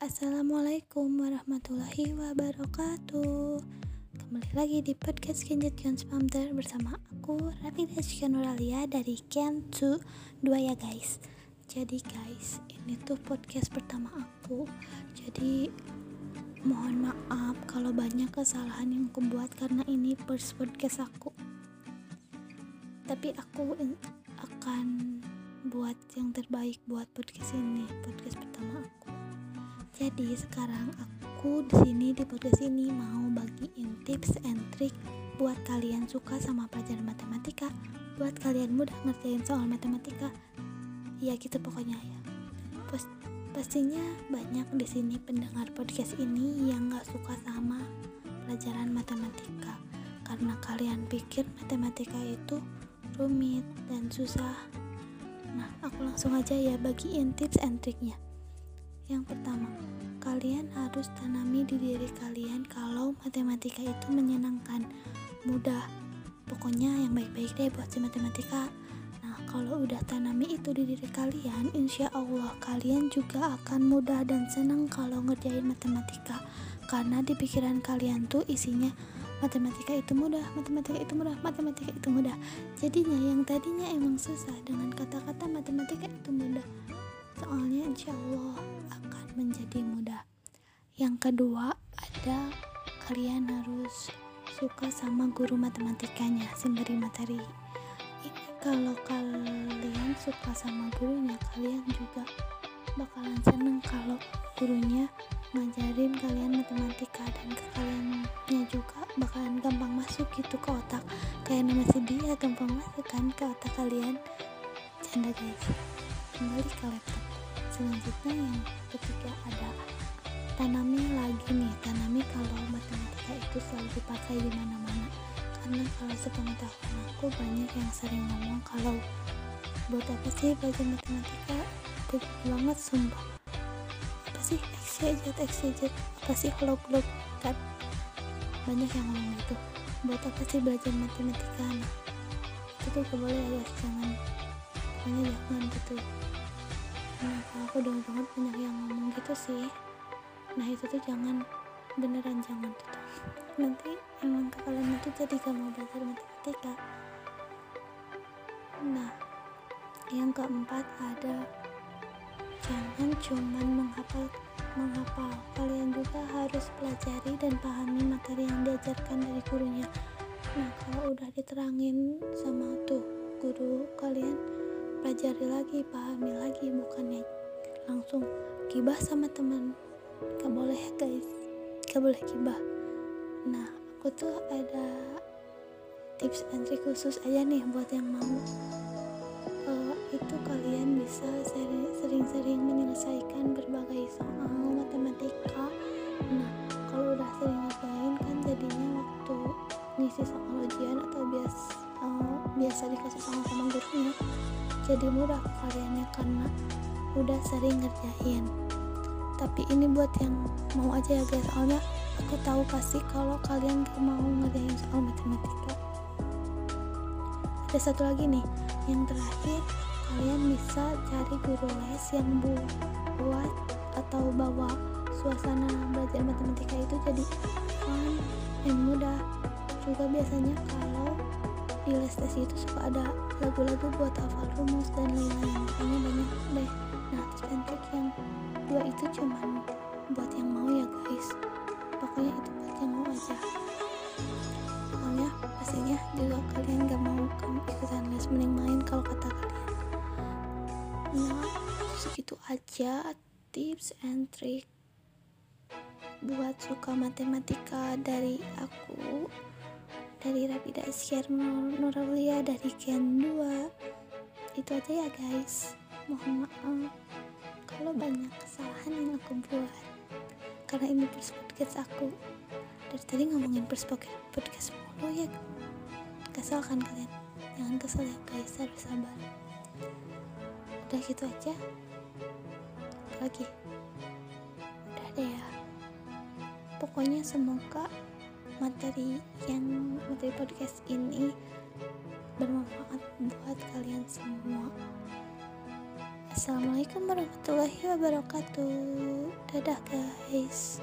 Assalamualaikum warahmatullahi wabarakatuh. Kembali lagi di podcast Kenjet Kions Pamter bersama aku Rafida Nuralia dari Ken 2 ya guys. Jadi guys ini tuh podcast pertama aku. Jadi mohon maaf kalau banyak kesalahan yang aku buat karena ini first podcast aku. Tapi aku akan buat yang terbaik buat podcast ini podcast jadi sekarang aku di sini di podcast ini mau bagiin tips and trick buat kalian suka sama pelajaran matematika, buat kalian mudah ngerjain soal matematika. Ya gitu pokoknya ya. Pas, pastinya banyak di sini pendengar podcast ini yang gak suka sama pelajaran matematika karena kalian pikir matematika itu rumit dan susah. Nah, aku langsung aja ya bagiin tips and triknya. Yang pertama, kalian harus tanami di diri kalian kalau matematika itu menyenangkan, mudah. Pokoknya yang baik-baik deh buat si matematika. Nah, kalau udah tanami itu di diri kalian, insya Allah kalian juga akan mudah dan senang kalau ngerjain matematika. Karena di pikiran kalian tuh isinya matematika itu mudah, matematika itu mudah, matematika itu mudah. Jadinya yang tadinya emang susah dengan kata-kata matematika itu mudah. Soalnya insya Allah menjadi mudah. Yang kedua, ada kalian harus suka sama guru matematikanya, sembari materi. Ini kalau kalian suka sama gurunya, kalian juga bakalan seneng kalau gurunya ngajarin kalian matematika dan ke kaliannya juga bakalan gampang masuk gitu ke otak kayak nama si dia gampang masuk kan ke otak kalian canda guys kembali ke laptop selanjutnya yang ketiga ada tanami lagi nih tanami kalau matematika itu selalu dipakai di mana-mana. Karena kalau sepengetahuan aku banyak yang sering ngomong kalau buat apa sih belajar matematika? Berat banget sumpah. Apa sih? XYZ XYZ apa sih? Log log kan? Banyak yang ngomong gitu. Buat apa sih belajar matematika? Nah itu tuh boleh ya jangan. Pokoknya jangan gitu nah kalau aku dengar banget banyak yang ngomong gitu sih. Nah itu tuh jangan beneran jangan tuh. Nanti emang kalian itu jadi gak mau belajar matematika. Nah yang keempat ada jangan cuman menghafal menghafal. Kalian juga harus pelajari dan pahami materi yang diajarkan dari gurunya. Nah kalau udah diterangin sama tuh guru kalian pelajari lagi pahami lagi bukannya langsung gibah sama teman gak boleh guys. Gak boleh gibah nah aku tuh ada tips and trick khusus aja nih buat yang mau. Uh, itu kalian bisa sering-sering menyelesaikan berbagai soal matematika. Nah kalau udah sering ngerjain kan jadinya waktu ngisi soal ujian atau bias uh, biasa dikasih soal sama gurunya jadi mudah kaliannya karena udah sering ngerjain. Tapi ini buat yang mau aja ya guys soalnya aku tahu pasti kalau kalian mau ngerjain soal matematika. Ada satu lagi nih yang terakhir kalian bisa cari guru les yang buat atau bawa suasana belajar matematika itu jadi fun dan mudah. Juga biasanya kalau di les tes itu suka ada lagu-lagu buat hafal rumus dan lain-lain. Kayaknya banyak deh. Nah tips and trick yang dua itu cuman buat yang mau ya guys. Pokoknya itu buat yang mau aja. Soalnya pastinya juga kalian gak mau kamu ikutan les mending main kalau kata kalian. Nah segitu aja tips and trick buat suka matematika dari aku dari Rapida Iskar Nuralia dari Gen 2 itu aja ya guys. Mohon maaf kalau banyak kesalahan yang aku buat. Karena ini first podcast aku. Dari tadi ngomongin first podcast mulu ya. Kesal kan kalian? Jangan kesel ya guys. Harus sabar. Udah gitu aja. Lagi. Udah deh ya. Pokoknya semoga materi yang materi podcast ini bermanfaat buat kalian semua Assalamualaikum warahmatullahi wabarakatuh. Dadah guys.